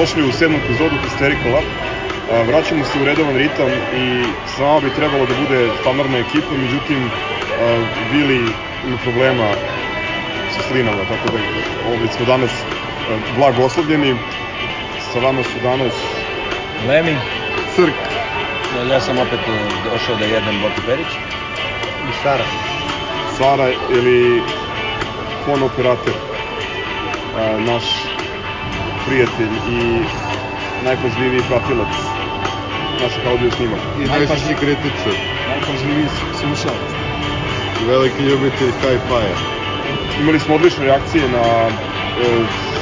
Dobrodošli u sedmu epizodu Hystericala. Vraćamo se u redovan ritam i s nama bi trebalo da bude standardna ekipa, međutim Vili ima problema sa slinama, tako da ovdje smo danas blagoslovljeni. Sa vama su danas Lemi, Crk, Ja sam opet došao da jedem Boki Perić. i Sara. Sara ili fon operator, naš prijatelj i najpažljiviji pratilac naših audio snimaka. I najčešći kritičar, Najpažljiviji slušalac. veliki ljubitelj hi-fi-a. Imali smo odlične reakcije na e,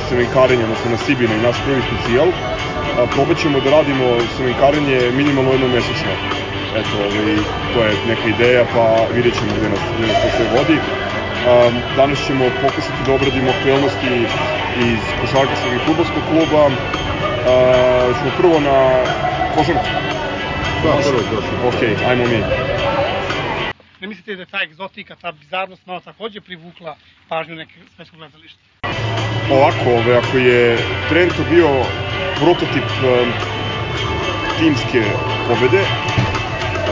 semenkarenje, odnosno na Sibina i naš prvi specijal. A, probat ćemo da radimo semenkarenje minimalno jednom mesečno. Eto, ovaj, to je neka ideja, pa vidjet ćemo gde nas, gde nas to sve vodi. A, danas ćemo pokušati da obradimo aktuelnosti iz košarkaškog i futbolskog kluba. A, smo prvo na košarku. Da, prvo došli. Ok, ajmo mi. Ne mislite da je ta egzotika, ta bizarnost malo takođe privukla pažnju neke svetskog gledališta? Ovako, ove, ako je Trento bio prototip um, timske pobede,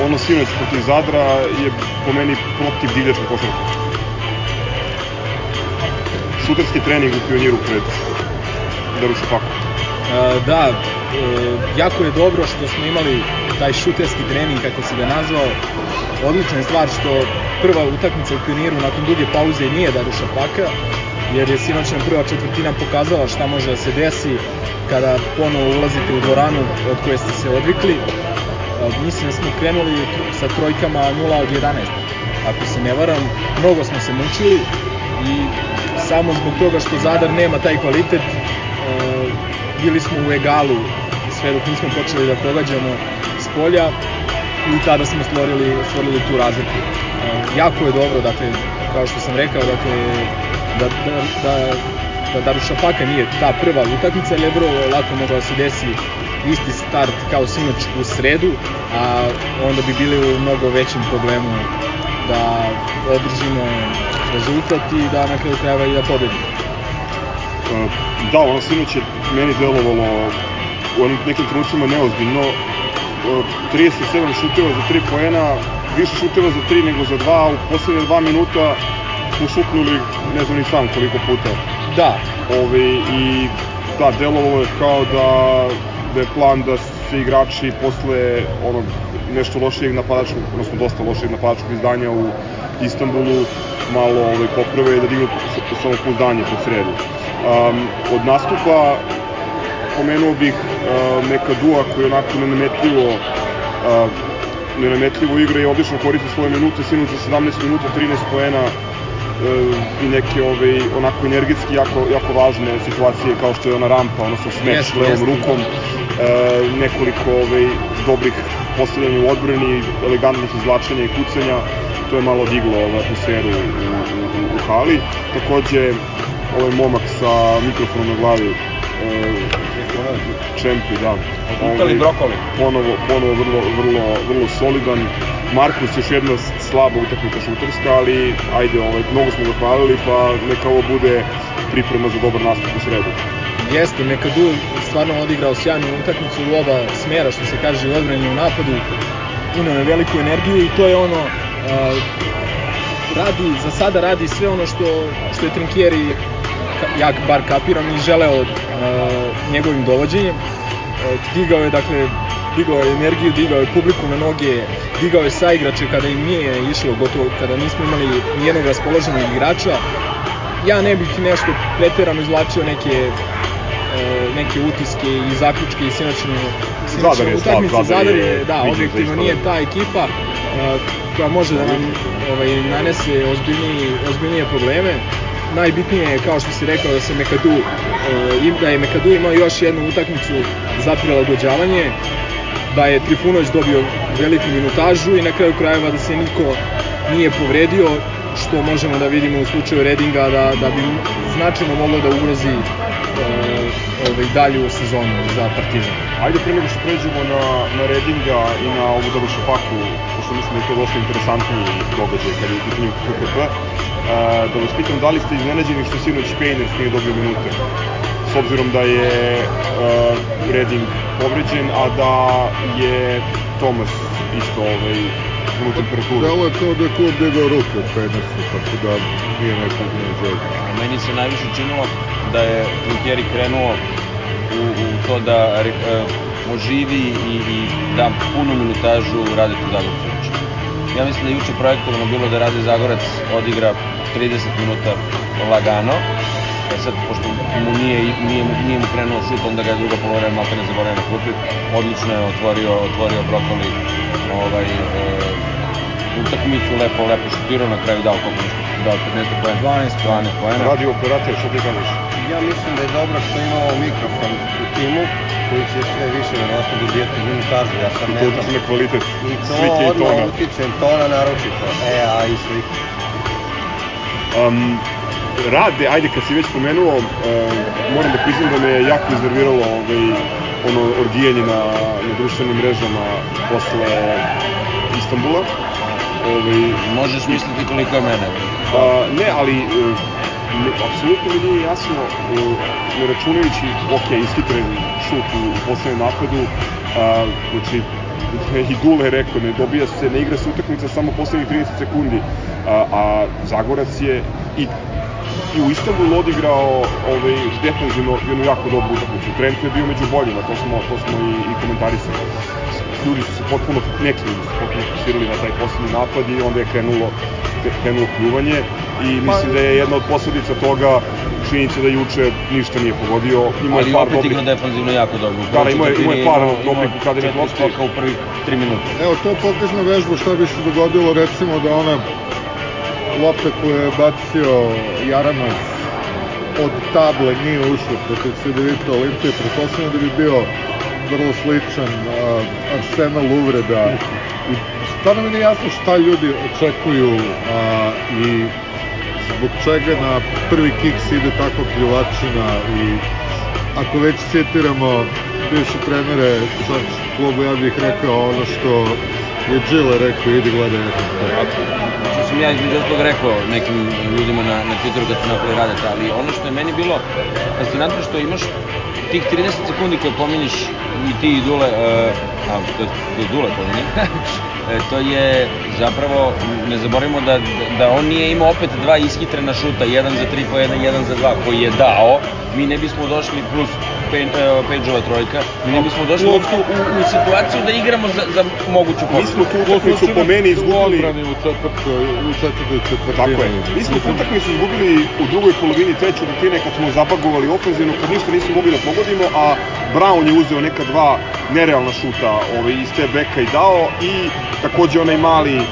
ono sinoć protiv Zadra je po meni prototip divljačke košarke. Šuterski trening u pioniru pred Darušafakom. E, da, e, jako je dobro što smo imali taj šuterski trening, kako si ga nazvao. Odlična je stvar što prva utakmica u pioniru nakon duge pauze nije Daruša Paka, jer je sinoćna prva četvrtina pokazala šta može da se desi kada ponovo ulazite u dvoranu od koje ste se odvikli. E, mislim da smo krenuli sa trojkama 0 od 11, ako se ne varam. Mnogo smo se mučili i samo zbog toga što Zadar nema taj kvalitet, e, bili smo u egalu sve dok nismo počeli da pogađamo s polja i tada smo stvorili, stvorili tu razliku. E, jako je dobro, dakle, kao što sam rekao, dakle, da, da, da, da Darušafaka nije ta prva utakmica, jer je vrlo lako mogla da se desi isti start kao sinoć u sredu, a onda bi bili u mnogo većem problemu da održimo rezultat i da na kraju krajeva i da pobedimo. Uh, Da, ono sinoć je meni delovalo u onim nekim trenucima neozbiljno. Uh, 37 šuteva za 3 poena, više šuteva za 3 nego za 2, u poslednje 2 minuta smo šutnuli ne znam ni sam koliko puta. Da, Ove, I da, delovalo je kao da, da je plan da se igrači posle onog nešto lošijeg napadačkog, odnosno dosta lošijeg napadačkog izdanja u Istanbulu malo ovaj, poprave da dignu samopouzdanje pod sredu. Um, od nastupa pomenuo bih uh, neka dua koji onako nenametljivo uh, nenametljivo igra i odlično koristi svoje minute, sinoć za 17 minuta 13 poena e, i neke ove, onako energetski jako, jako važne situacije kao što je ona rampa, odnosno smeč Jeste, levom rukom, e, nekoliko ove, dobrih postavljanja u odbrani, elegantnih izvlačenja i kucanja, to je malo diglo ove, atmosferu u, u, u, u hali. Takođe, ovaj momak sa mikrofonom na glavi, e, Čempi, da. Ovaj, brokoli. ponovo, ponovo vrlo, vrlo, vrlo solidan. Markus još jedna slaba utakmica šuterska, ali ajde, ovaj, mnogo smo ga hvalili, pa neka ovo bude priprema za dobar nastup u sredu. Jeste, Mekadu stvarno odigrao sjajnu utakmicu u oba smera, što se kaže, u odbrani i u napadu. Uneo je veliku energiju i to je ono, radi, za sada radi sve ono što, što je Trinkieri, ja bar kapiram, i želeo uh, njegovim dovođenjem. Digao je, dakle, digao je energiju, digao je publiku na noge, digao je saigrače kada im nije išlo, gotovo kada nismo imali nijednog raspoloženog igrača. Ja ne bih nešto preterano izvlačio neke neke utiske i zaključke i sinoćne Zadar je slab. Zadar je da, objektivno nije ta ekipa e, koja može da nam ovaj, nanese ozbiljnije, ozbiljnije probleme. Najbitnije je, kao što si rekao, da se Mekadu, e, da je Mekadu imao još jednu utakmicu za prilagođavanje, da je Trifunović dobio veliku minutažu i na kraju krajeva da se niko nije povredio, što možemo da vidimo u slučaju Redinga da, da bi značajno moglo da ugrozi e, ovaj, dalju sezonu za Partizan. Ajde pre nego što pređemo na, na Redinga i na ovu Darušafaku, pošto mislim da je to dosta interesantni događaj kad je u pitanju KPP, uh, da vas pitam da li ste iznenađeni što sinoć Pejners nije dobio minute. S obzirom da je uh, Redding povređen, a da je Thomas isto ovaj, u temperaturu. Delo je kao da je klub digao ruke od penisu, tako da nije neko iznenađenje. Meni se najviše činilo da je Trinkieri krenuo u, u to da uh, oživi i, i da punu minutažu Radetu Zagorcoviću. Ja mislim da je juče projektovano bilo da Rade Zagorac odigra 30 minuta lagano, E sad, pošto mu nije, nije, nije mu krenuo šut, onda ga je druga polovreme malo ne zaboravio na klupi. Odlično je otvorio, otvorio Brokoli ovaj, e, utakmicu, lepo, lepo šutirao, na kraju dao koliko nešto, dao 15 poena. 12 12 poena. Radio operator, što ti kažeš? Ja mislim da je dobro što imamo mikrofon u timu koji će sve više verovatno dobijati minutažu, ja sam I ne to znam. utiče na kvalitet I to slike i odmah tona. utiče tona naročito, e, a i slike. Um, rade, ajde kad si već pomenuo, um, moram da priznam da me je jako iznerviralo ovaj, ono orgijanje na, na društvenim mrežama posle Istanbula. Ovaj, Možeš misliti koliko je mene. bre. A, ne, ali e, ne, apsolutno mi nije jasno, e, ne računajući, ok, ishitren šut u, u poslednjem napadu, a, znači, i Dule je rekao, ne dobija se, ne igra se utakmica samo poslednjih 30 sekundi, a, a Zagorac je i i u Istanbulu odigrao ovaj, defanzivno jednu jako dobru utakmicu. Trent je bio među boljima, to smo, to smo i, i komentarisali. Ljudi su se potpuno, neki ljudi su se potpuno fokusirali na taj poslednji napad i onda je krenulo, krenulo pljuvanje i mislim da je jedna od posledica toga činjenica da juče ništa nije pogodio. Imao Ali je par opet dobrih... defanzivno jako dobro. Da, da, imao je- imao je par imao- dobrih imao ukradenih četiri lopti. skoka u prvih 3 minuta. Evo, to je pokazna vežba šta bi se dogodilo recimo da ona lopta koju je bacio Jaranov od table nije ušla protiv Cedevita Olimpije, pretpostavljam da bi bio vrlo sličan uh, arsenal uvreda. I stvarno mi nije jasno šta ljudi očekuju uh, i zbog čega na prvi kiks ide takva pljuvačina i ako već citiramo bivše trenere čak klubu, ja bih rekao ono što je Gile rekao, idi gledaj FNP. Što sam ja između ostalog rekao nekim ljudima na, na Twitteru kad su napali radeta, ali ono što je meni bilo fascinantno što imaš tih 30 sekundi koje pominješ i ti i Dule, uh, a to je, Dule pominje, e, to je zapravo, ne zaboravimo da, da on nije imao opet dva ishitrena šuta, jedan za tri po jedan, jedan za dva, koji je dao, mi ne bismo došli plus Uh, Pejđova trojka, mi bismo došli uopšte u, u situaciju da igramo za, za moguću Mi pobedu. smo tu utakmicu po meni U izgubili... u četvrtoj, u četvrtoj četvrtini. Tako je. Mi smo tu utakmicu izgubili u drugoj polovini treće četvrtine kad smo zabagovali ofenzivno, kad ništa nismo mogli da pogodimo, a Brown je uzeo neka dva nerealna šuta ovaj, iz te beka i dao i takođe onaj mali e,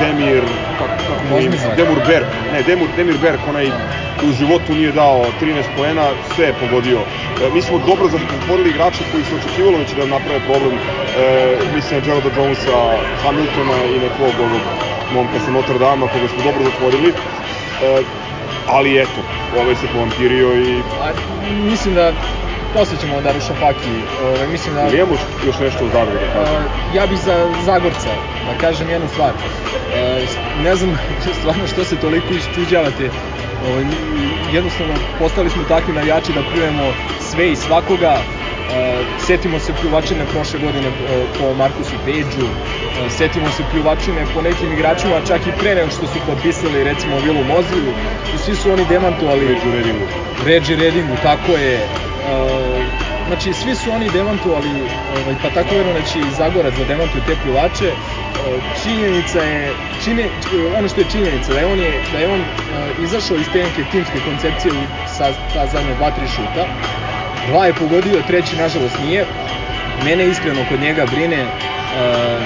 Demir, kako, kako mu ime? Demur Berg, ne, Demur, Demir Berg, onaj u životu nije dao 13 poena, sve je pogodio. E, mi smo dobro zatvorili igrače koji su očekivalo da će da naprave problem, e, mislim na Geralda Jonesa, Hamiltona i nekog ovog momka sa Notre Dame, koga smo dobro zatvorili. E, ali eto, ovaj se povampirio i A, mislim da posle ćemo da Rušafaki, ovaj, mislim da... ili imamo još nešto u Zagrebu da kažem. Uh, ja bih za Zagorca da kažem jednu stvar. Uh, ne znam stvarno što se toliko iščuđavate. Ovaj, jednostavno postali smo takvi navijači da pljujemo sve i svakoga. Uh, setimo se pljuvačine prošle godine uh, po Markusu Peđu, uh, setimo se pljuvačine po nekim igračima čak i pre nego što su potpisali recimo Vilu Moziju i svi su oni demantovali Među Redingu. Reggie Redingu, tako je. Uh, znači, svi su oni demantovali, ovaj, pa tako vjerujem da će i Zagorac da demantuje te plivače. Uh, činjenica je, čine, ono što je činjenica, da je on, je, da je on uh, izašao iz te neke timske koncepcije sa ta zadnja dva, tri šuta. Dva je pogodio, treći nažalost nije. Mene iskreno kod njega brine uh,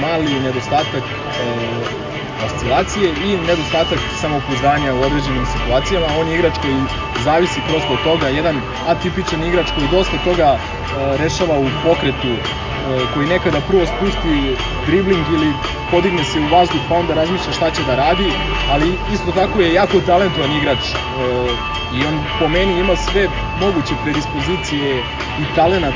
mali nedostatak uh, oscilacije i nedostatak samopouzdanja u određenim situacijama. On je igrač koji zavisi prosto od toga, jedan atipičan igrač koji dosta toga uh, rešava u pokretu, uh, koji nekada prvo spusti dribling ili podigne se u vazduh pa onda razmišlja šta će da radi, ali isto tako je jako talentovan igrač uh, i on po meni ima sve moguće predispozicije i talenat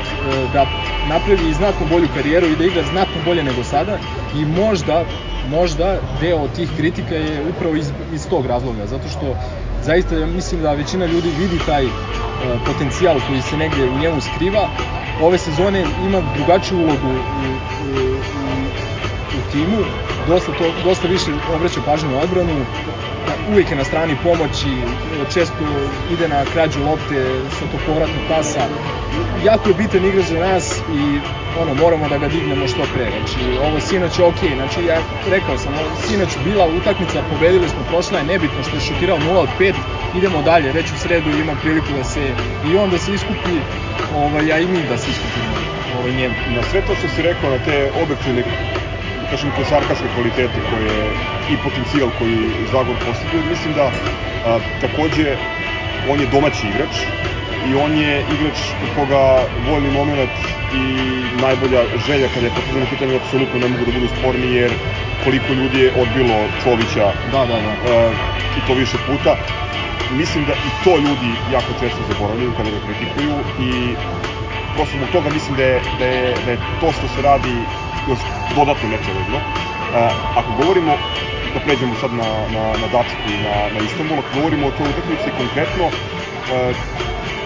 da napravi znatno bolju karijeru i da igra znatno bolje nego sada i možda možda deo tih kritika je upravo iz, iz tog razloga, zato što zaista mislim da većina ljudi vidi taj uh, potencijal koji se negde u njemu skriva. Ove sezone ima drugačiju ulogu u, u, u, u timu, dosta, to, dosta više obraća pažnju na odbranu, uvijek je na strani pomoći, često ide na krađu lopte sa to povratnog pasa. Jako je bitan igrač za nas i ono, moramo da ga dignemo što pre. Znači, ovo sinoć je okej, okay. znači ja rekao sam, sinoć bila utakmica, pobedili smo, prošla je nebitno što je šutirao 0 od 5, idemo dalje, već u sredu ima priliku da se i on da se iskupi, ovaj, a i mi da se iskupimo ovaj, njemu. Na sve to što si rekao, na te objektivne kažem, košarkaške kvalitete koje i potencijal koji Zagor posjeduje, mislim da a, takođe on je domaći igrač i on je igrač koga vojni moment i najbolja želja kada je potrebno pitanje apsolutno ne mogu da budu sporni jer koliko ljudi je odbilo Čovića da, da, da. A, i to više puta mislim da i to ljudi jako često zaboravljaju kada ga kritikuju i prosto zbog toga mislim da je, da je, da je to što se radi još dodatno nepravedno. Uh, ako govorimo, da pređemo sad na, na, na Dačku i na, na Istanbul, ako govorimo o toj utakmici konkretno, uh,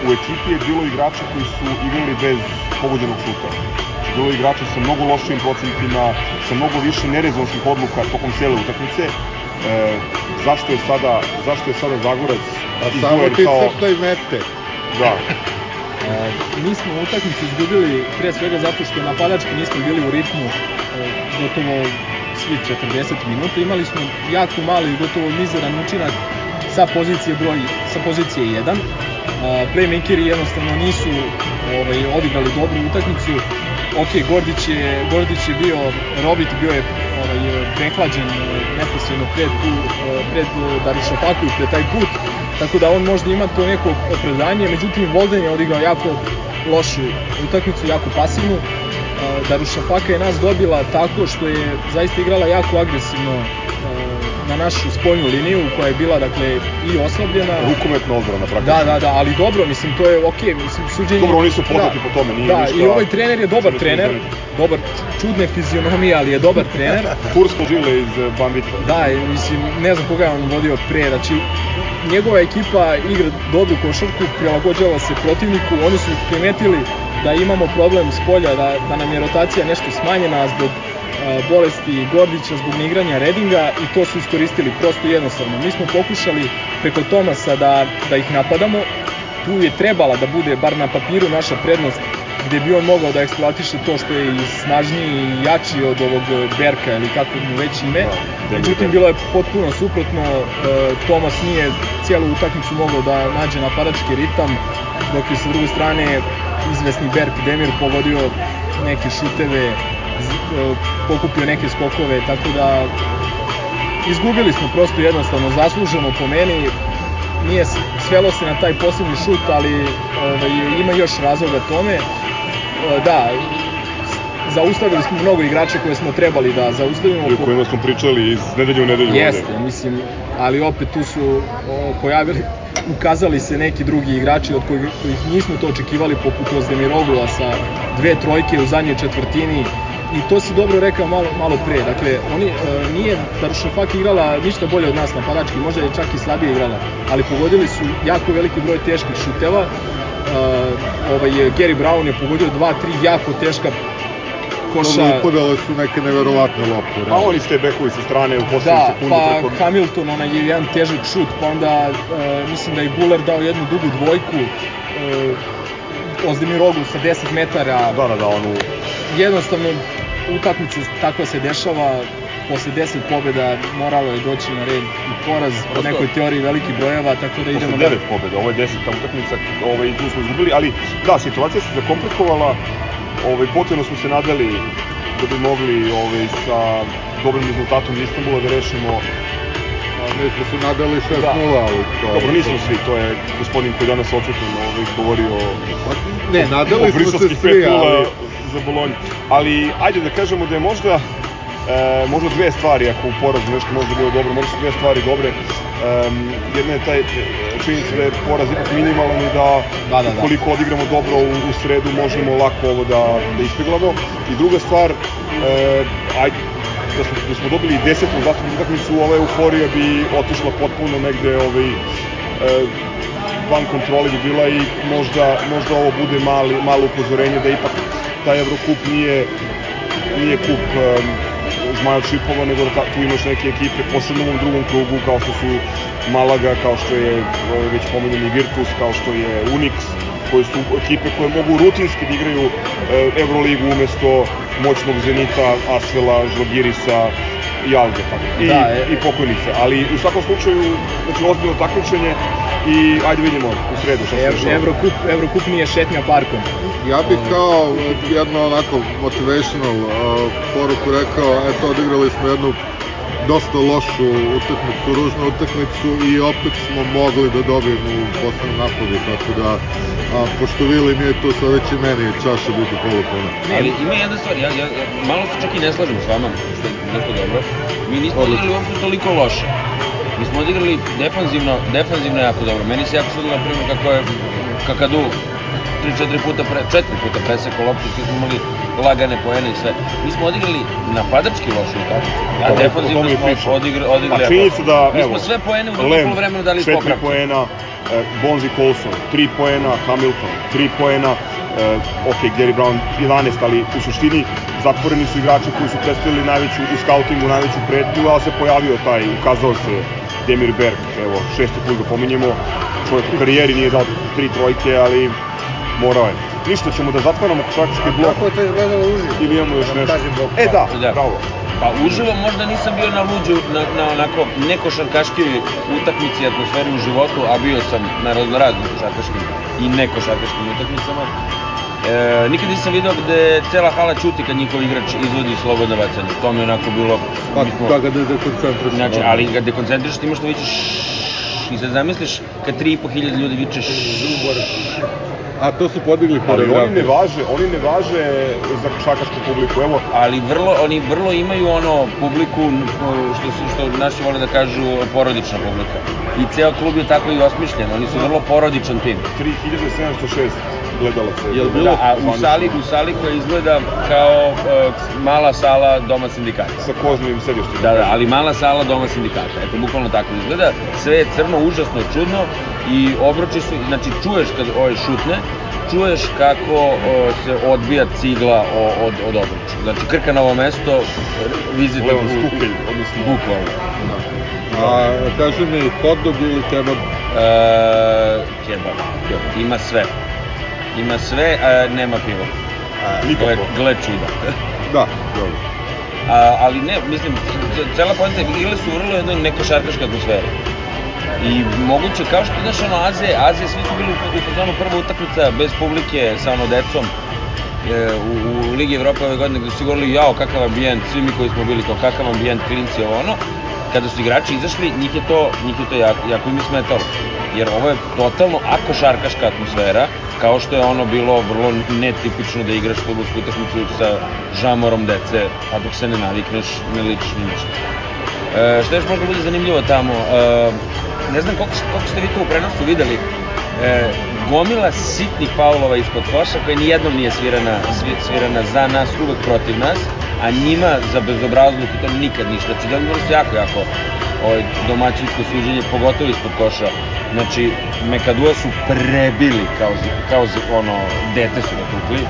u ekipi je bilo igrača koji su igrali bez pogođenog šuta. Znači, bilo igrača sa mnogo lošim procentima, sa mnogo više nerezonskih odluka tokom cele utakmice. E, zašto je sada zašto je sada Zagorac A samo ti kao... crtaj mete. Da. Mi smo utakmicu izgubili pre svega zato što napadački nismo bili u ritmu e, gotovo svi 40 minuta. Imali smo jako mali i gotovo mizeran učinak sa pozicije broj sa pozicije 1. E, playmakeri jednostavno nisu ovaj odigrali dobru utakmicu. Ok, Gordić je, Gordić je bio, Robit bio je ovaj, prehlađen neposredno pred, pred Darušafaku pred taj put, tako da on možda ima to neko opravdanje, međutim Volden je odigrao jako lošu utakmicu, jako pasivnu. Darušafaka je nas dobila tako što je zaista igrala jako agresivno na našu spoljnu liniju koja je bila dakle i oslabljena. Rukometna odbrana praktično. Da, da, da, ali dobro, mislim to je okej, okay, mislim suđenje. Dobro, oni su poznati da, po tome, nije da, ništa. Da, i ovaj trener je dobar trener, dobar čudne fizionomije, ali je dobar trener. Tursko žile iz eh, Bambita. Da, mislim, ne znam koga je on vodio pre, znači njegova ekipa igra dobru košarku, prilagođava se protivniku, oni su primetili da imamo problem s polja, da, da nam je rotacija nešto smanjena zbog bolesti Gordića zbog neigranja Redinga i to su iskoristili prosto jednostavno. Mi smo pokušali preko Tomasa da, da ih napadamo, tu je trebala da bude bar na papiru naša prednost gde bi on mogao da eksploatiše to što je i snažniji i jači od ovog Berka ili kako mu već ime. Da, Međutim, bilo je potpuno suprotno. Tomas nije cijelu utakmicu mogao da nađe napadački ritam, dok je sa druge strane izvesni Berk Demir pogodio neke šuteve E, pokupio neke skokove, tako da izgubili smo prosto jednostavno zasluženo po meni nije svelo se na taj poslednji šut, ali ovaj, ima još razloga tome. E, da, zaustavili smo mnogo igrača koje smo trebali da zaustavimo. I o kojima smo pričali iz nedelje u nedelju. Jeste, ovde. mislim, ali opet tu su o, pojavili, ukazali se neki drugi igrači od kojih, kojih nismo to očekivali, poput Ozdemirogula sa dve trojke u zadnjoj četvrtini, i to si dobro rekao malo, malo pre. Dakle, oni, e, nije Darušafak igrala ništa bolje od nas napadački, možda je čak i slabije igrala, ali pogodili su jako veliki broj teških šuteva. E, ovaj, Gary Brown je pogodio 2-3 jako teška koša. Upadale su neke neverovatne lopte. A oni ste bekovi sa strane u poslednju da, sekundu. Pa preko... Hamilton, onaj je jedan težak šut, pa onda uh, mislim da je Buller dao jednu dugu dvojku. Uh, Ozdemir Oglu sa 10 metara. Da, da, da, onu... Jednostavno, utakmica takva se dešava, posle 10 pobjeda moralo je doći na red i poraz po nekoj teoriji velikih brojeva, tako da idemo... Posle 9 pobjeda, ovo je 10. utakmica, ovaj, tu smo izgubili, ali da, situacija se zakomplikovala, ovaj, potrebno smo se nadali da bi mogli ovaj, sa dobrim rezultatom Istanbula da rešimo mi smo se nadali 6-0, da. ali to... Dobro, nismo svi, to je gospodin koji danas odsutan ovaj, govorio pa, ne, nadali smo se svi, ali... za Bolonju. Ali, ajde da kažemo da je možda e, možda dve stvari, ako u porazu nešto možda bilo dobro, možda su dve stvari dobre. Um, jedna je taj činjenica da je poraz ipak minimalan i da, da, da, da. koliko odigramo dobro u, u sredu možemo lako ovo da, da ispeglamo. I druga stvar, e, ajde, da smo, da smo dobili desetu zastupnu utakmicu, ova euforija bi otišla potpuno negde ovaj, van kontrole bi bila i možda, možda ovo bude mali, malo upozorenje da ipak taj Evrokup nije, nije kup um, zmaja čipova, nego da tu imaš neke ekipe, posebno u drugom krugu, kao što su Malaga, kao što je već pomenjeni Virtus, kao što je Unix, koje su ekipe koje mogu rutinski da igraju e, Euroligu umesto moćnog Zenita, Asvela, Žalgirisa i Alge, tako. I, da, e... i pokojnice. Ali u svakom slučaju, znači, ozbiljno takmičenje i ajde vidimo u sredu šta se dešava. Evrokup, Evrokup nije šetnja parkom. Ja bih kao jedno onako motivational uh, poruku rekao, eto, odigrali smo jednu dosta lošu utakmicu, ružnu utakmicu i opet smo mogli da dobijemo u poslednom napadu, tako da a, pošto Vili nije tu, sad već i meni čaša biti polupona. Ali ima jedna stvar, ja, ja, malo se čak i ne slažem s vama, što je jako dobro. Mi nismo odigrali uopšte toliko loše. Mi smo odigrali defanzivno, defanzivno jako dobro. Meni se jako svidilo, na primjer, kako je Kakadu 3-4 puta, pre, 4 puta presekao loptu, svi smo imali lagane poene i sve. Mi smo odigrali napadački lošu utakmicu, a defanzivno smo odigrali, odigrali a činjenica da, Mi smo sve poene u drugom polovremenu dali popravka. 4 poena, e, Bonzi Colson, 3 poena, Hamilton, 3 poena, uh, ok, Gary Brown 11, ali u suštini zatvoreni su igrači koji su predstavili najveću, u skautingu najveću pretnju, ali se pojavio taj, ukazao se Demir Berg, evo, šesti put ga pominjemo, čovjek u karijeri nije dao tri trojke, ali morao je. Ništa, ćemo da zatvaramo košarkaški blok. Kako je to izgledalo uživo? Ili imamo još nešto? E da, da, bravo. Pa uživo možda nisam bio na luđu, na, na onako nekošarkaškoj utakmici atmosferi u životu, a bio sam na raznoraznim košarkaškim i nekošarkaškim utakmicama. E, nikad nisam video gde cela hala čuti kad njihov igrač izvodi slobodno bacanje. To mi je onako bilo... Pa smo, da ga dekoncentriš. Znači, ali ga dekoncentriš ti imaš da vićeš i sad zamisliš kad 3.500 ljudi viče A to su podigli Ali oni ne važe, oni ne važe za košarkašku publiku, evo. Ali vrlo, oni vrlo imaju ono publiku, što, su, što naši vole da kažu, porodična publika. I ceo klub je tako i osmišljen, oni su vrlo porodičan tim. 3706 gledalaca. Jel bilo? Da, a u sali, u sali koja izgleda kao uh, mala sala doma sindikata. Sa koznim sedištima. Da, da, ali mala sala doma sindikata. Eto, bukvalno tako izgleda. Sve je crno, užasno, čudno i obroči su, znači čuješ kad ovaj šutne, čuješ kako o, se odbija cigla o, od, od obruča. Znači krka na ovo mesto, vizite u, skukelj, odnosno bukvalno. Da. A kaži mi, hot dog ili kebab? E, kebab. Ima sve. Ima sve, a nema pivo. A, nikako. Gle, gle čuda. da, dobro. A, ali ne, mislim, cela pojenta je, igrali su u vrlo jednoj nekošarkaške atmosfere. I moguće, kao što znaš, ono, Azije, Azije, svi su bili u, u fazonu prva utakmica bez publike sa ono decom e, u, u Ligi Evrope ove godine gde su govorili, jao, kakav ambijent, svi mi koji smo bili kao kakav ambijent, klinci, ovo ono, kada su igrači izašli, njih je to, njih je to jako, jako im je smetalo. Jer ovo je totalno ako šarkaška atmosfera, kao što je ono bilo vrlo netipično da igraš futbolsku utakmicu sa žamorom dece, a dok se ne navikneš, ne ličiš ni ništa. E, što još možda bude zanimljivo tamo, e, ne znam koliko, koliko ste vi to u prenosu videli, e, gomila sitnih faulova ispod koša koja nijednom nije svirana, svirana za nas, uvek protiv nas, a njima za bezobrazluk to nikad ništa. Znači, da su jako, jako ovaj, domaćinsko suđenje, pogotovo ispod koša. Znači, Mekadua su prebili kao, kao ono, dete su ga tukli.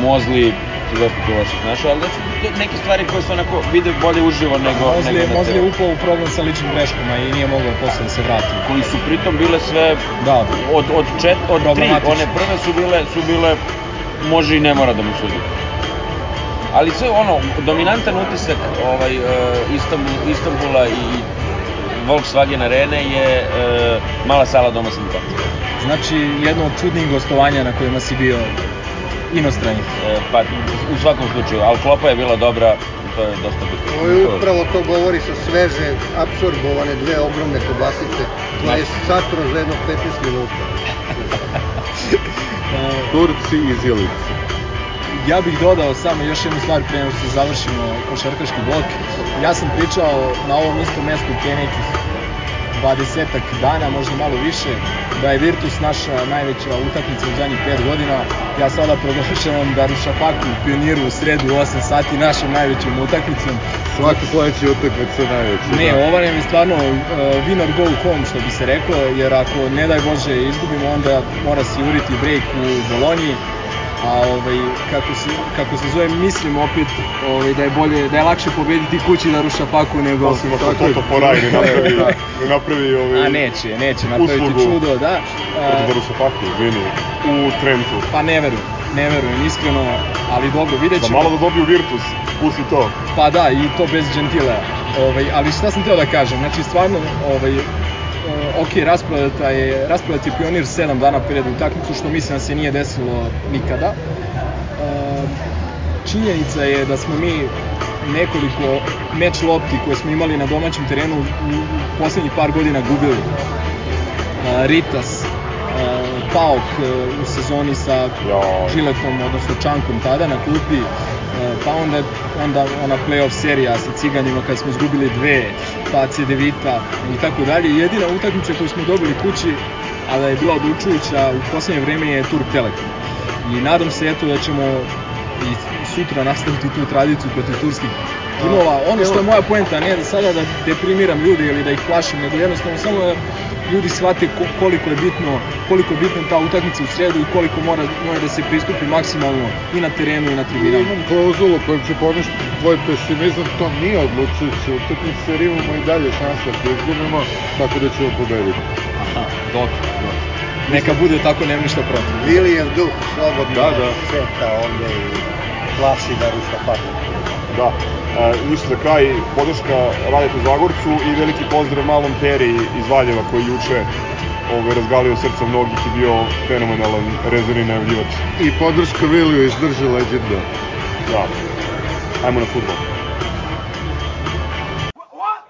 Mozli, dosta tu loših našao, ali to neke stvari koje se onako vide bolje uživo nego, Mozli, nego na Mozli je upao u problem sa ličnim greškama i nije mogao posle da se vrati. Koji su pritom bile sve da. od, od, čet, od tri, one prve su bile, su bile može i ne mora da mu sudi. Ali sve ono, dominantan utisak ovaj, uh, Istanbul, Istanbula i Volkswagen Arene je uh, mala sala doma sindikata. Znači, jedno od čudnih gostovanja na kojima si bio inostrani. E, pa, u svakom slučaju, ali klopa je bila dobra, to je dosta bitno. Ovo je upravo to govori sa sveže, absorbovane dve ogromne kobasice, koje je satro za jedno 15 minuta. Turci iz Ilice. Ja bih dodao samo još jednu stvar pre nego što završimo košarkaški blok. Ja sam pričao na ovom istom mestu nekih 20 dana, možda malo više, da je Virtus naša najveća utakmica u zadnjih 5 godina. Ja sada proglašavam da Rušapaku pioniru u sredu u 8 sati našom najvećom utakmicom. Svaka sledeća utakmica je najveća. Ne, da. ova nam je stvarno uh, winner go home, što bi se reklo, jer ako ne daj Bože izgubimo, onda mora se juriti break u Bolonji, a ovaj, kako, se, kako se zove, mislim opet ovaj, da je bolje, da je lakše pobediti kući da ruša paku nego... Osim ako je. Toto Poraj ne napravi, ne napravi ovaj, A neće, neće napraviti uslugu. čudo, da. Hoću Uh, da ruša paku, izvini, u Trentu. pa ne verujem, ne verujem, iskreno, ali dobro, vidjet Da ćemo. malo da dobiju Virtus, pusti to. Pa da, i to bez Gentilea. Ovaj, ali šta sam teo da kažem, znači stvarno, ovaj, ok, rasprodata je, rasprodat je Pionir 7 dana pred utakmicu, što mislim da se nije desilo nikada. E, činjenica je da smo mi nekoliko meč lopti koje smo imali na domaćem terenu u, poslednjih par godina gubili. E, Ritas, e, Paok e, u sezoni sa. Žiletom, odnosno Čankom tada na klupi, e, pa onda, onda ona playoff serija sa Ciganima kad smo izgubili dve, pa Cedevita i tako dalje. Jedina utakmica koju smo dobili kući, a da je bila odlučujuća u poslednje vreme je Turk Telekom. I nadam se eto da ćemo i sutra nastaviti tu tradiciju protiv turskih timova. Ono što je moja poenta, ne da sada da deprimiram ljude ili da ih plašim, nego jednostavno samo da ljudi shvate ko- koliko je bitno, koliko je bitna ta utakmica u sredu i koliko mora, mora da se pristupi maksimalno i na terenu i na tribinama. Imam klauzulu kojom ću poništiti tvoj pesimizam, to nije odlučujuća utakmica jer imamo i dalje šanse ako izgubimo, tako da ćemo pobediti. Aha, dobro, dobro. Neka bude tako, nemam ništa protiv. Vilijev duh slobodno Da, da. šeta ovde i plaši da ruša paku. Da. Ništa za kraj, podrška Radete Zagorcu i veliki pozdrav malom Teri iz Valjeva koji juče ovaj, razgalio srca mnogih i bio fenomenalan rezervni najavljivač. I podrška Viliju izdrži legenda. Da. Ajmo na futbol. What?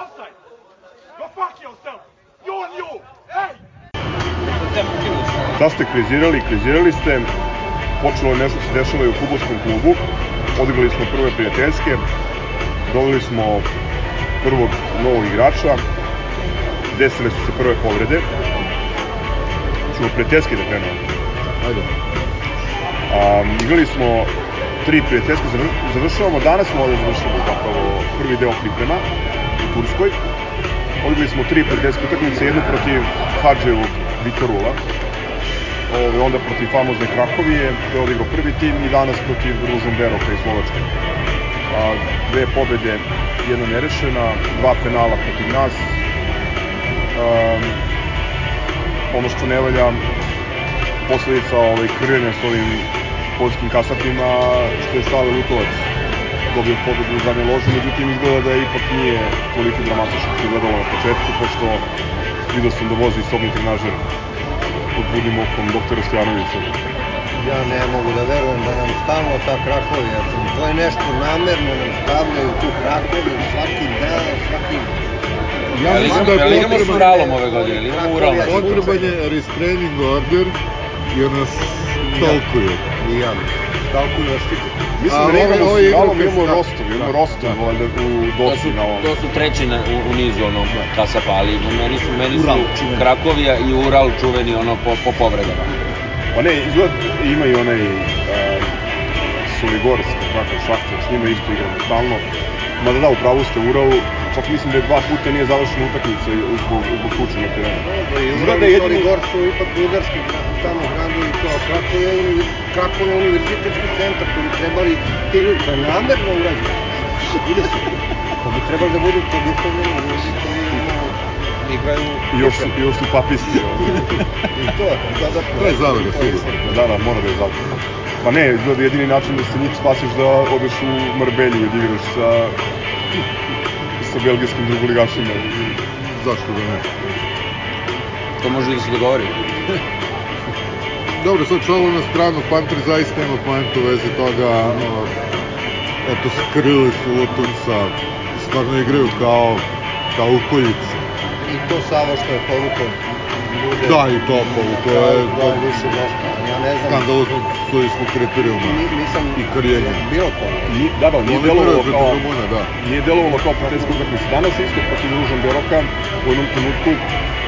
Offside. Go fuck yourself. You and you. Hey. Šta ste krizirali? Krizirali ste. Počelo je nešto se dešava i u futbolskom klubu. Odigrali smo prve prijateljske. Doveli smo prvog novog igrača. Desile su se prve povrede. Ćemo prijateljski da krenemo. Ajde. Um, igrali smo tri prijateljske, zavr- završavamo, danas smo ovde završili zapravo prvi deo priprema u Turskoj. Odigrali smo tri prijateljske utakmice, jednu protiv Hadževog Vitorula, ove, onda protiv famozne Krakovije, gde je odigrao prvi tim i danas protiv Ružomberoka iz Slovačke. A, dve pobede, jedna nerešena, dva penala protiv nas. Um, ono što ne valja, posledica ovaj, krljanja s ovim poljskim kasatima, što je Stale Lutovac dobio pobedu u zadnje lože, međutim izgleda da ipak nije toliko dramatično što na početku, pošto vidio sam da vozi sobni trenažer pod budnim okom doktora Stojanovića. Ja ne mogu da verujem da nam stalno ta Krakovija, to je nešto namerno nam stavljaju tu Krakoviju svaki dan, svaki... Ja Ali idemo, da ali s potreban, Uralom ove godine, ili imamo Ural na potreban je restraining order jer nas tolkuju. I ja, stalkuju nas svi. Mislim A da je Uralom, igra imamo Rostov, imamo da, Rostov, da. valjda u To dosi su, na ovom. to su treći na, u, u nizu ono, kasapa, ali meni su, meni Ural, su. Krakovija i Ural čuveni ono po, po povredama. Pa ne, izgled ima i onaj uh, Soligorsk, takav šahter, s njima isto igramo stalno. Mada da, upravo ste u Uralu, čak mislim da je dva puta nije završena utakmica zbog, zbog tuče na terenu. Izgleda da je jedini- Soligor su ipak bugarski tamo gradovi kao Krakovija i Krakovija univerzitetski centar koji bi trebali ti ljudi, to je namerno urađeno. Ljudi su, to bi trebali da budu koji ono, igraju... Još su, još su papisti. I to, dodatno. To je zavere, sigurno. Da, da, mora da je zato. Pa ne, izgleda jedini način da se njih spasiš da odeš u Marbelju i odigraš sa sa belgijskim drugoligašima. Zašto da ne? To može i da se dogovori. Dobro, sad šalu na stranu, Panter zaista ima poentu u vezi toga, o, eto, skrili su Lutovca, stvarno igraju kao, kao ukoljice. I to Savo što je povukao bude... Da, i to da, je da, više dosta. Ja ne znam, skandalozno sudijskog kriterijuma ni- nisam i karijenja. bio to. Ni, da, da, nije delovalo kao, Rumuna, da. nije delovalo kao prijateljska utakmica. Danas isto protiv Ružan Beroka u jednom trenutku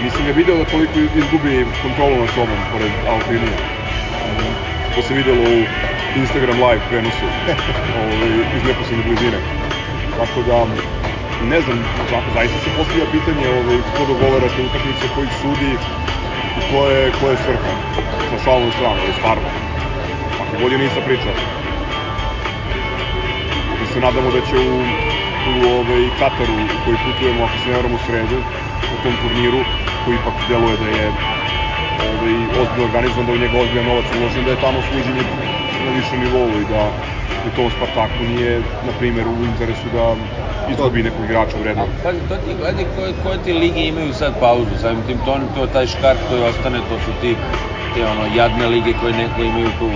nisam ga video da toliko izgubi kontrolu nad sobom pored Alpinija. To se videlo u Instagram live prenosu ovaj, iz neposredne blizine. Tako da, ne znam, za- zaista se postavlja pitanje ovaj, ko dogovara te utakmice, koji sudi ko je, ko je svrha. Sa šalnom stranu, ali stvarno. Ako bolje nisam pričao da se nadamo da će u, u ovaj, Kataru u koji putujemo, ako se ne varam u sredu, u tom turniru, koji ipak deluje da je ovaj, ozbiljno organizovan, da u njega ozbiljan novac uložen, da je tamo suđenje na višem nivou i da da to Spartaku nije, na primjer, u interesu da izgubi nekog igrača vrednog. Pazi, to ti gledaj koje, koje ti lige imaju sad pauzu, samim tim to, to je taj škart koji ostane, to su ti, te ono, jadne lige koje neko imaju tu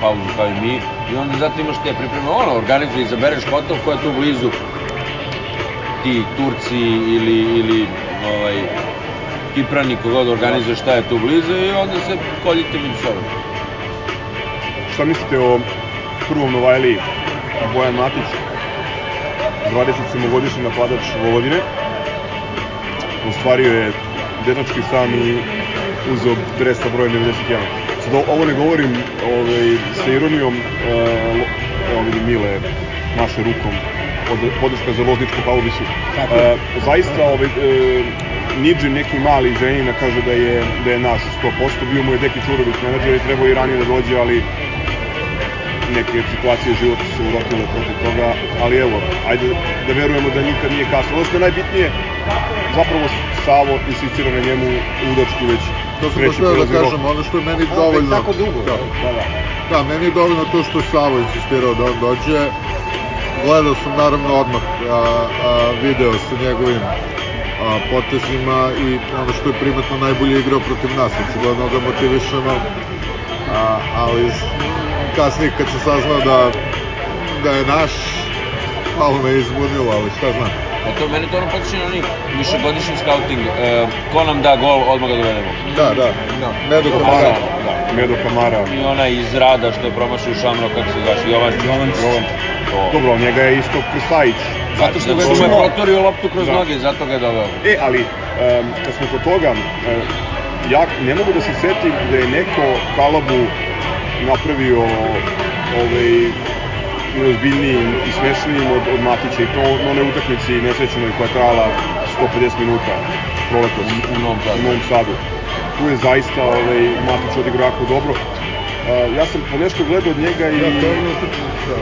pauzu kao i mi, i onda zato imaš te pripreme, ono, organizuje, izabereš kotov ko je tu blizu, ti Turci ili, ili ovaj, Kiprani, kogod organizuje šta je tu blizu i onda se koljite među sobom. Šta mislite o prvom Novajliji, Bojan Matić, 27-godišnji napadač Vojvodine, ostvario je dečački san i uzeo dres sa brojem 91. Sad ovo ne govorim ovaj, sa ironijom, e, evo vidim Mile maše rukom, od, podrška za Lozničku Paubisu. Tako E, zaista ovaj, e, Nidži neki mali Zrenjanina kaže da je, da je nas 100%, bio mu je Deki Čurović menadžer i trebao i ranije da dođe, ali neke situacije života su se urotile protiv toga, ali evo, ajde da verujemo da nikad nije kasno. Ono što je najbitnije, zapravo Savo insistira na njemu ludački već To sam baš da kažem, ono što je meni A, dovoljno... tako dugo, Da, Da, da. da, meni je dovoljno to što je Savo insistirao da on dođe. Gledao sam naravno odmah a, a, video sa njegovim a, potezima i ono što je primetno najbolje igrao protiv nas, očigledno ga motivišemo. A, ali kasnije kad se saznao da, da je naš, malo me izbunilo, ali šta znam. A to mene to ono potiče na onih višegodišnji scouting, e, ko nam da gol, odmah ga dovedemo. Da, da, Medo Kamara, da, Medo Kamara. I onaj iz rada što je promašio Šamro, kako se zvaš, Jovan. Jovan. Jovan. To. Dobro, njega je isto Krstajić. Zato što ga je protorio loptu kroz Da. noge, zato ga je doveo. E, ali, um, kad smo kod toga, um, ja ne mogu da se setim da je neko Kalabu napravio ovaj, neozbiljnijim i smešnijim od, od Matića i to na onoj utakmici nesrećenoj koja je trajala 150 minuta proletos U- u Novom Sadu. u Novom Sadu. Tu je zaista ovaj, Matić odigrao jako dobro. Uh, ja sam po nešto gledao od njega i... Da, to je ono utakmica.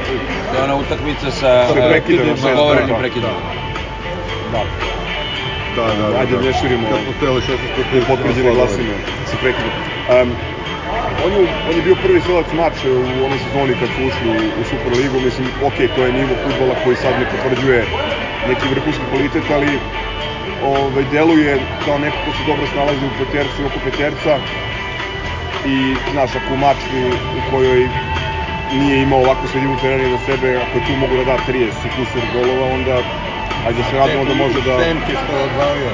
To je ona utakmica sa Sa prekidom, sa da, govorenim da, prekidom. Da, Da, da, da. Ajde, ne širimo. Kad smo hteli 16 protiv potvrđene glasine sa prekidom. Um, on, je, on je bio prvi strelac mača u onoj sezoni kad su ušli u, u Superligu, mislim, ok, to je nivo futbola koji sad ne potvrđuje neki vrhunski kvalitet, ali ovaj, deluje kao neko ko se dobro snalazi u petercu i oko peterca i, znaš, ako u mački u kojoj nije imao ovako sredinu terena za sebe, ako je tu mogu da da 30 i kusur golova, onda ajde se radimo da može da... Senti što je odvalio.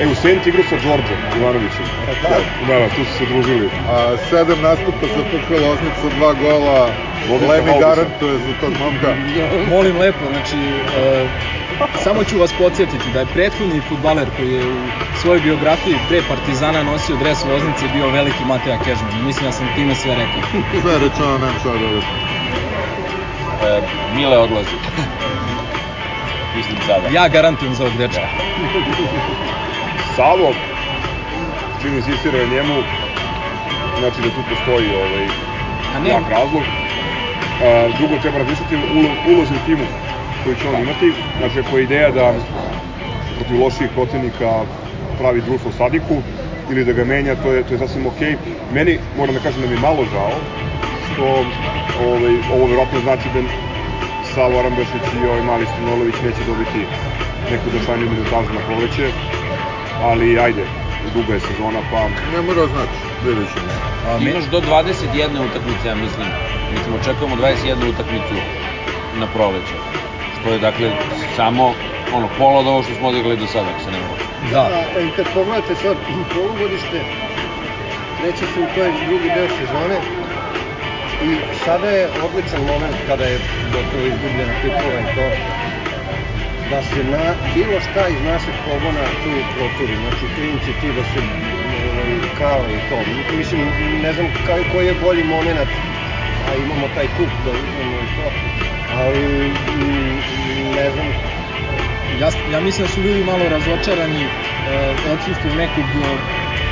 E, u Senti igrao sa Đorđom Ivanovićem. Da, da, da, tu su se družili. A sedam nastupa za FK Loznica, dva gola. Lemi garantuje za tog momka. Molim lepo, znači, e, samo ću vas podsjetiti da je prethodni futbaler koji je u svojoj biografiji pre Partizana nosio dres Loznice bio veliki Mateja Kežman. Mislim da sam time sve rekao. Sve rečeno, nemam šta da. E, Mile odlazi. Mislim sada. Ja garantujem za ovog dečka. Savo, čim insistira na njemu, znači da tu postoji ovaj, jak razlog. A, drugo, treba razmišljati ulo- ulozi u timu koji će on imati. Znači, ako je ideja da protiv loših protivnika pravi društvo Sadiku ili da ga menja, to je, to je sasvim okej. Meni, moram da kažem da mi je malo žao, što ovaj, ovo verovatno znači da Savo Arambešić i ovaj mali Stanolović neće dobiti neku značajniju minutažu na proleće, ali ajde, duga je sezona, pa Ne mora znači, vidjet ćemo. a, me, imaš do 21 utakmice, ja mislim. Mislim, očekujemo 21 utakmicu na proleće. Što je, dakle, samo ono, pola od ovo što smo odigrali do sada, ako se ne mogu. Da. A, i kad pogledate sad polugodište, kreće se u taj drugi deo sezone i sada je odličan moment kada je gotovo izgubljena titula i to da se na bilo šta iz našeg pogona tu proturi, znači klinci tu da se ovaj, kale i to. Mislim, ne znam kaj, koji je bolji moment, a imamo taj kup da uzmemo i to, ali mm, ne znam Ja, ja mislim da su ljudi malo razočarani e, odsustvom nekog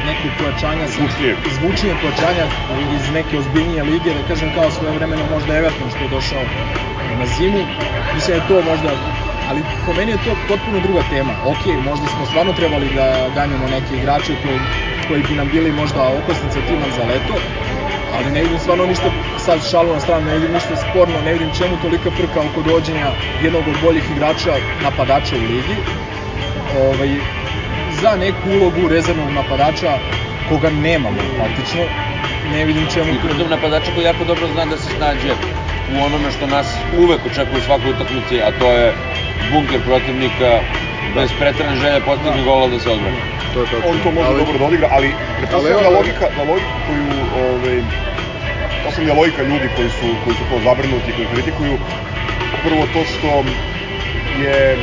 nekog pojačanja Zvučnijeg. zvučnijeg pojačanja iz neke ozbiljnije lige, da kažem kao svoje vremeno možda Everton što je došao na zimu. Mislim da je to možda ali po meni je to potpuno druga tema. Ok, možda smo stvarno trebali da ganjamo neke igrače koji, koji bi nam bili možda okosnica tima za leto, ali ne vidim stvarno ništa, sad šalu na stranu, ne vidim ništa sporno, ne vidim čemu tolika frka oko dođenja jednog od boljih igrača napadača u ligi. Ovaj, za neku ulogu rezervnog napadača koga nemamo praktično, ne vidim čemu I pritom napadača koji jako dobro zna da se snađe u onome što nas uvek očekuje u svakoj utakmici, a to je bunker protivnika bez pretrane želje postigne gola da se odbrani. To je tačno. on to može Ali- dobro da odigra, ali pretpostavljam Ali da logika, da logika koju, ovaj, pretpostavljam da je logika ljudi koji su, koji su to zabrinuti, koji kritikuju, prvo to što je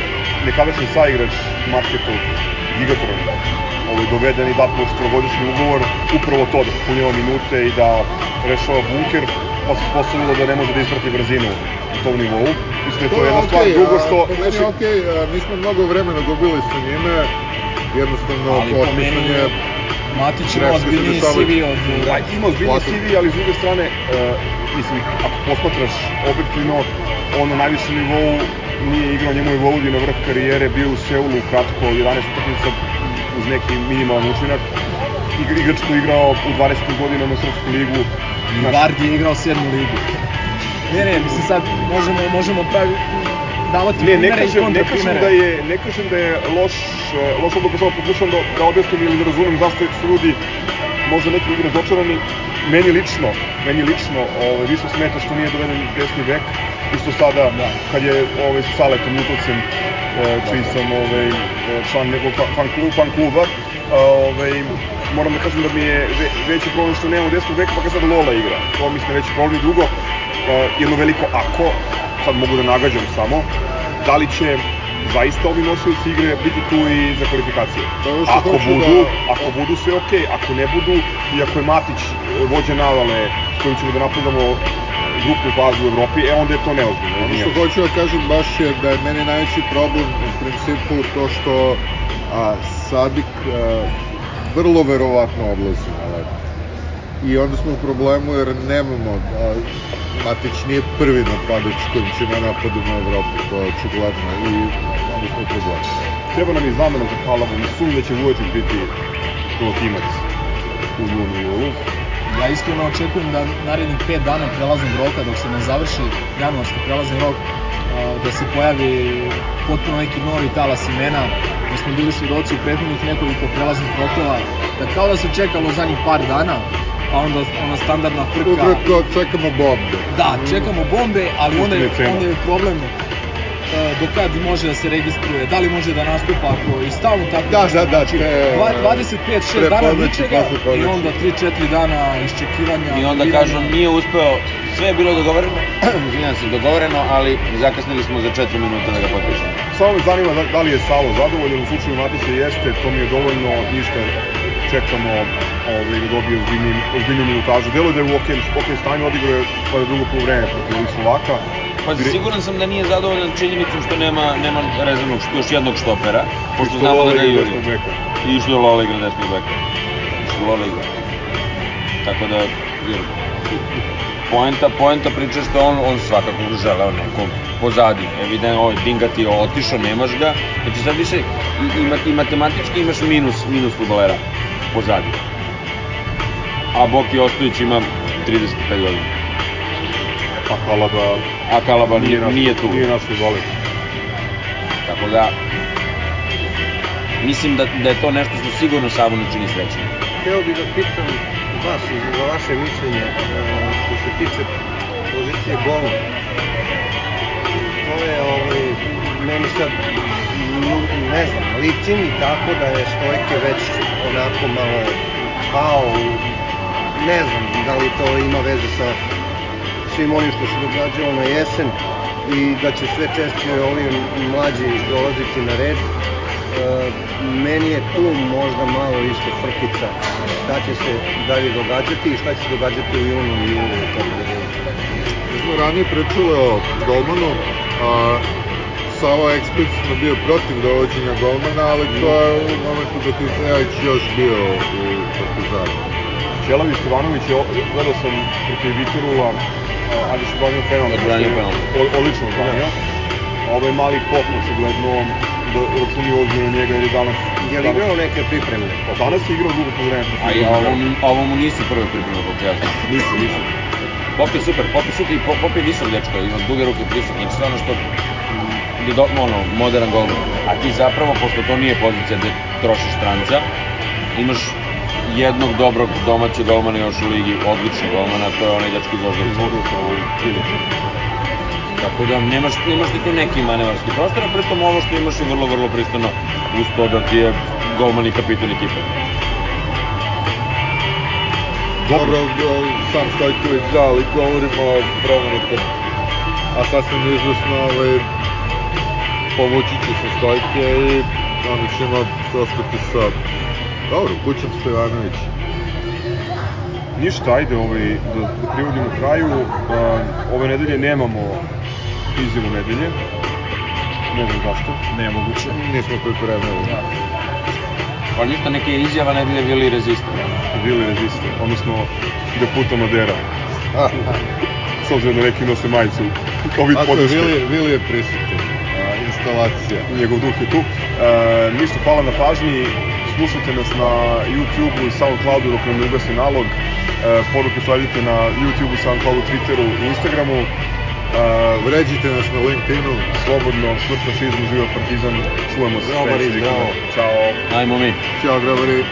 nekadašnji saigrač Marketov Gigatron ovaj, doveden i dat mu četvrogodišnji ugovor, upravo to da punjava minute i da rešava bunker, pa se postavilo da ne može da isprati brzinu u tom nivou. Mislim da je to jedna stvar. okej, Drugo a, što... Po meni je okej, a, mi smo mnogo vremena gubili sa njime, jednostavno ali po otpisan meni je... Matić ima ozbiljniji. CV od... Da, ima ozbiljni Platim. CV, ali s druge strane, uh, mislim, ako posmatraš objektivno, on na najvišem nivou nije igrao, njemu je Vojvodina vrh karijere, bio u Seulu kratko, 11 utakmica uz neki minimalan učinak. Igr, igrač koji je igrao u 20. godinama Srpsku ligu. Znaš, Vardi je igrao sedmu ligu. Ne, ne, mislim sad možemo, možemo pravi, davati Ne, ne i kažem, ne kažem da je, ne kažem da je loš, e, loš odluka, samo pokušavam da, da objasnim ili da razumem zašto su ljudi možda neki ljudi razočarani. Meni lično, meni lično, ovaj, više smeta što nije doveden desni bek, isto sada, da. kad je ovaj, sa Saletom Lutovcem, e, čiji sam ovaj, član nekog fa- fan, klub, fan kluba, ovaj, moram da kažem da mi je ve, veći problem što nemamo desnog beka, pa kad sad Lola igra. To da je veći problem i drugo, e, jedno veliko ako, sad mogu da nagađam samo, da li će zaista ovi nosioci igre biti tu i za kvalifikacije. Što Ako budu, da- ako budu sve okej, ako ne budu i ako je Matić vođa navale kojim ćemo da napadamo grupnu fazu u Evropi, e onda je to neozbiljno. Ono što hoću da kažem baš je da je meni najveći problem u principu to što a, Sadik a, vrlo verovatno odlazi na leto. I onda smo u problemu jer nemamo, a, Matić nije prvi napadač kojim će na napadima u Evropi, to je očigledno i onda smo u problemu. Treba nam i zamena za Kalavu, ne sumnjam da će Vujotić biti pilotimac u junu i julu. Ja iskreno očekujem da narednih 5 dana prelaznog roka, dok se ne završi januarski prelazni rok, da se pojavi potpuno neki novi talas imena, da smo bili svedoci u prethodnih nekoliko prelaznih rokova, da kao da se čekalo zadnjih par dana, a onda ona standardna frka. Ukratko, čekamo bombe. Da, čekamo bombe, ali onda je, onda je problem e, do kad može da se registruje, da li može da nastupa ako i stalno tako. Da, da, da, Znači, te, dva- 25-6 dana ničega i onda 3-4 dana iščekivanja. I onda kažu nije uspeo, sve je bilo dogovoreno, izvinjam se, dogovoreno, ali zakasnili smo za 4 minuta da ga potpišemo. Samo me zanima da, da li je Savo zadovoljan, u slučaju Matića jeste, to mi je dovoljno, ništa čekamo ovaj, da dobije ozbiljniju, ozbiljniju minutažu. Delo da je u ok, ok stanju, odigrao je pa drugo polovreme protiv Slovaka. Pa Dire- siguran sam da nije zadovoljan činjenicom što nema, nema rezervnog, još jednog štopera, pošto Što znamo da ga juri. I što je Lola igra desnog beka. I što Lola igra. Tako da, jer, poenta, poenta priče je što on, on svakako želeo nekog pozadi. Evidentno, ovaj Dingati je otišao, nemaš ga. Znači sad više i, i, i matematički imaš minus, minus futbolera pozadi. A Boki Ostojić ima 35 godina. A Kalaba A Kalaba nije, naš- nije tu. Nije naš futboler. Tako da, mislim da, da je to nešto što sigurno Savo ne čini srećnim. Hteo bih da pitam vas i za vaše mišljenje e, što se tiče pozicije golman. To je ovaj, meni sad ne znam, liči mi tako da je Stojke već onako malo pao, u- ne znam da li to ima veze sa svim onim što se događalo na jesen i da će sve češće ovi mlađi dolaziti na red. E, meni je tu možda malo isto frkica šta će se dalje događati i šta će se događati u junu i julu Kordelu. Mi smo ranije pričali o golmanu, a Sava eksplicitno bio protiv dovođenja golmana, ali to je u momentu dok je još bio u Partizanu. Čelavi Stevanović, je, gledao sam protiv Vitorula, ali što branio penal. Odbranio penal. O- Odlično odbranio. Ovaj mali pop, očigledno, da računi ozbiljno njega jer je danas... Je li igrao neke pripremne? Pa danas je igrao drugo povreme. A i ovo, mu- ovo mu nisu prve pripreme, koliko ja znam. Nisu, nisu. Pop je super, Pop je super i Pop, je visok dečko, ima duge ruke prisut, znači sve ono što je do, ono, modern golman. A ti zapravo, pošto to nije pozicija gde trošiš stranca, imaš jednog dobrog domaćeg golmana još u ligi, odličnog golmana, to je onaj ovaj Ilić. Tako da nemaš, nemaš ti tu neki manevarski prostor, a pritom ovo što imaš je vrlo, vrlo pristojno uz to da ti je golman i kapitan ekipe. Dobro, sam Stojković, da, ali govorimo o promenu. A sasvim izvesno, ovaj, povući će se Stojke i onda ćemo ostati sa... Dobro, Kućan Stevanović. Ništa, ajde ovaj, da, da privodimo kraju. A, ove nedelje nemamo izjavu nedelje. Ne znam zašto. Nemoguće. Nismo pripremili. Pa ništa, neke izjava nedelje bili rezistan. Vili reziste, odnosno de puta Madera. S obzirom da neki nose majicu. Ako je. Vili, Vili je prisutan. Instalacija. njegov duh je tu. E, ništa, hvala na pažnji, slušajte nas na YouTube-u i Soundcloudu dok nam ne ugasi nalog. E, poruke sledite na YouTube-u, Soundcloudu, Twitteru i Instagramu. E, Vređite nas na LinkedInu. slobodno, smrt fašizmu, živa partizan, čujemo se Boris, zdravo. Ćao. Ajmo mi. Ćao, grabari.